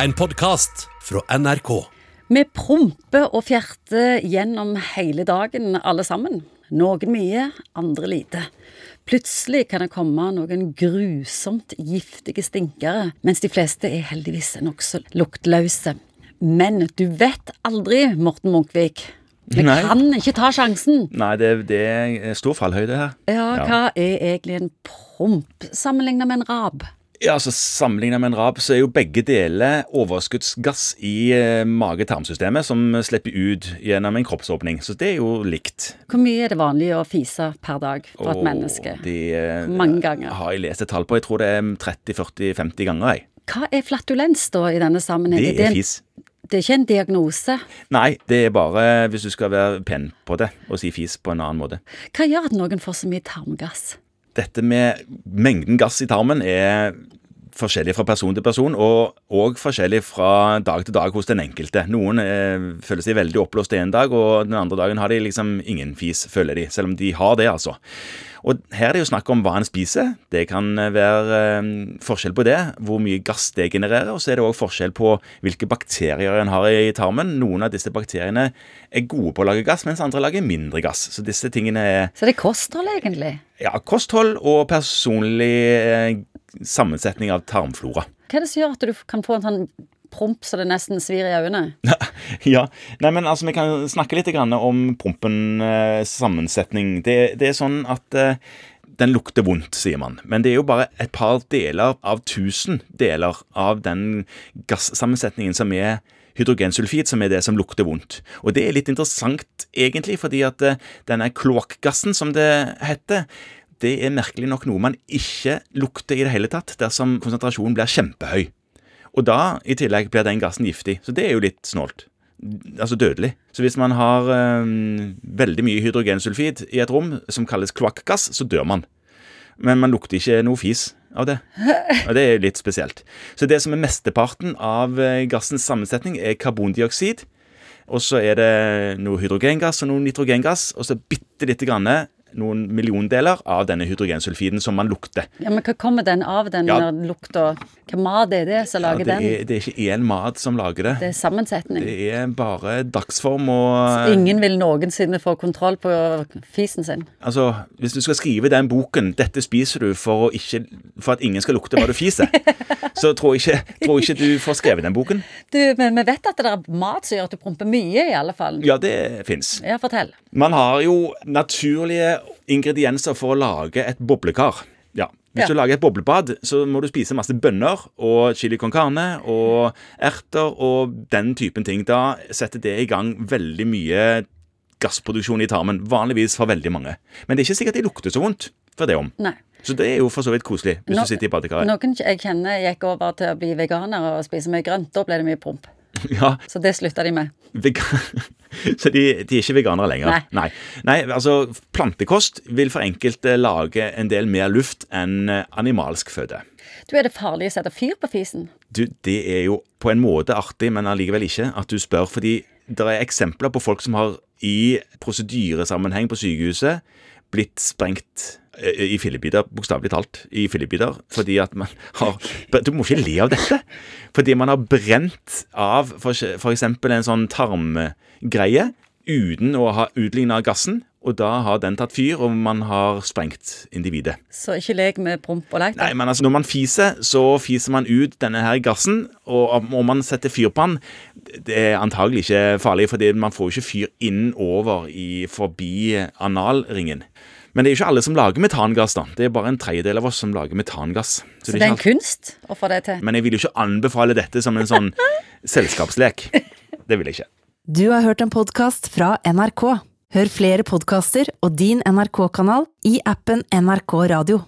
En podkast fra NRK. Vi promper og fjerter gjennom hele dagen, alle sammen. Noen mye, andre lite. Plutselig kan det komme noen grusomt giftige stinkere, mens de fleste er heldigvis nokså luktløse. Men du vet aldri, Morten Munkvik. Vi Nei. kan ikke ta sjansen. Nei, det, det er stor fallhøyde her. Ja, hva er egentlig en promp sammenlignet med en rab? Ja, altså Sammenlignet med en rap, så er jo begge deler overskuddsgass i eh, mage-tarmsystemet som slipper ut gjennom en kroppsåpning. Så det er jo likt. Hvor mye er det vanlig å fise per dag for et menneske? De, eh, mange ganger? Har jeg lest et tall på. Jeg tror det er 30-40-50 ganger. jeg. Hva er flatulens da i denne sammenhengen? Det er fis. Det er ikke en diagnose. Nei, det er bare hvis du skal være pen på det og si fis på en annen måte. Hva gjør at noen får så mye tarmgass? Dette med mengden gass i tarmen er forskjellig fra person til person, og òg forskjellig fra dag til dag hos den enkelte. Noen eh, føler seg veldig oppblåst en dag, og den andre dagen har de liksom ingen fis, føler de. Selv om de har det, altså. Og her er det jo snakk om hva en spiser. Det kan være eh, forskjell på det, hvor mye gass det genererer. Og så er det òg forskjell på hvilke bakterier en har i tarmen. Noen av disse bakteriene er gode på å lage gass, mens andre lager mindre gass. Så disse tingene er Så det er kosthold, egentlig. ja, kosthold og personlig eh, sammensetning av tarmflora. Hva er det som gjør at du kan få en sånn promp så det nesten svir i øynene? ja, nei, men altså Vi kan snakke litt grann om prompens sammensetning. Det, det er sånn at eh, den lukter vondt, sier man. Men det er jo bare et par deler av tusen deler av den gassammensetningen som er hydrogensulfid, som er det som lukter vondt. Og det er litt interessant, egentlig, fordi at eh, denne kloakkgassen, som det heter, det er merkelig nok noe man ikke lukter i det hele tatt dersom konsentrasjonen blir kjempehøy. Og da i tillegg blir den gassen giftig. Så det er jo litt snålt. Altså dødelig. Så hvis man har øhm, veldig mye hydrogensulfid i et rom som kalles kloakkgass, så dør man. Men man lukter ikke noe fis av det. Og det er litt spesielt. Så det som er mesteparten av eh, gassens sammensetning, er karbondioksid. Og så er det noe hydrogengass og noe nitrogengass, og så bitte lite grann noen milliondeler av denne hydrogensulfiden som man lukter. Ja, men Hva kommer den av, den Ja. lukta? Hva mat er det som Ja, lager er, den? det er ikke én mat som lager det. Det er sammensetning. Det er bare dagsform og Ingen vil noensinne få kontroll på fisen sin. Altså, Hvis du skal skrive den boken 'Dette spiser du for, ikke, for at ingen skal lukte hva du fiser', så tror jeg, ikke, tror ikke du får skrevet den boken. Du, men vi vet at det er mat som gjør at du promper mye, i alle fall. Ja, det fins. Ja, fortell. Man har jo naturlige ingredienser for å lage et boblekar. Ja. Hvis Ja. du lager et boblebad, så må du spise masse bønner og chili con carne og erter og den typen ting. Da setter det i gang veldig mye gassproduksjon i tarmen. Vanligvis for veldig mange. Men det er ikke sikkert det lukter så vondt for det om. Nei. Så det er jo for så vidt koselig hvis no, du sitter i badekaret. Noen jeg kjenner gikk over til å bli veganer og spise mye grønt. Da ble det mye promp. Ja, Så det slutta de med. Så de, de er ikke veganere lenger? Nei. Nei. Nei, altså Plantekost vil for enkelte lage en del mer luft enn eh, animalsk føde. Du, Er det farlig å sette fyr på fisen? Du, det er jo på en måte artig, men allikevel ikke, at du spør. Fordi det er eksempler på folk som har i prosedyresammenheng på sykehuset blitt sprengt i fillebiter, bokstavelig talt, i fillebiter, fordi at man har Du må ikke le av dette! Fordi man har brent av eksempel en sånn tarmgreie uten å ha utligna gassen, og da har den tatt fyr, og man har sprengt individet. Så ikke lek med promp og lek? Nei, men altså Når man fiser, så fiser man ut denne her gassen. Og om om man setter fyr på den, det er antagelig ikke farlig, fordi man får jo ikke fyr innover i, forbi analringen. Men det er jo ikke alle som lager metangass. da. Det er bare en tredjedel av oss som lager metangass. Så det det er er en alt. kunst å få det til. Men jeg vil jo ikke anbefale dette som en sånn selskapslek. Det vil jeg ikke. Du har hørt en podkast fra NRK. Hør flere podkaster og din NRK-kanal i appen NRK Radio.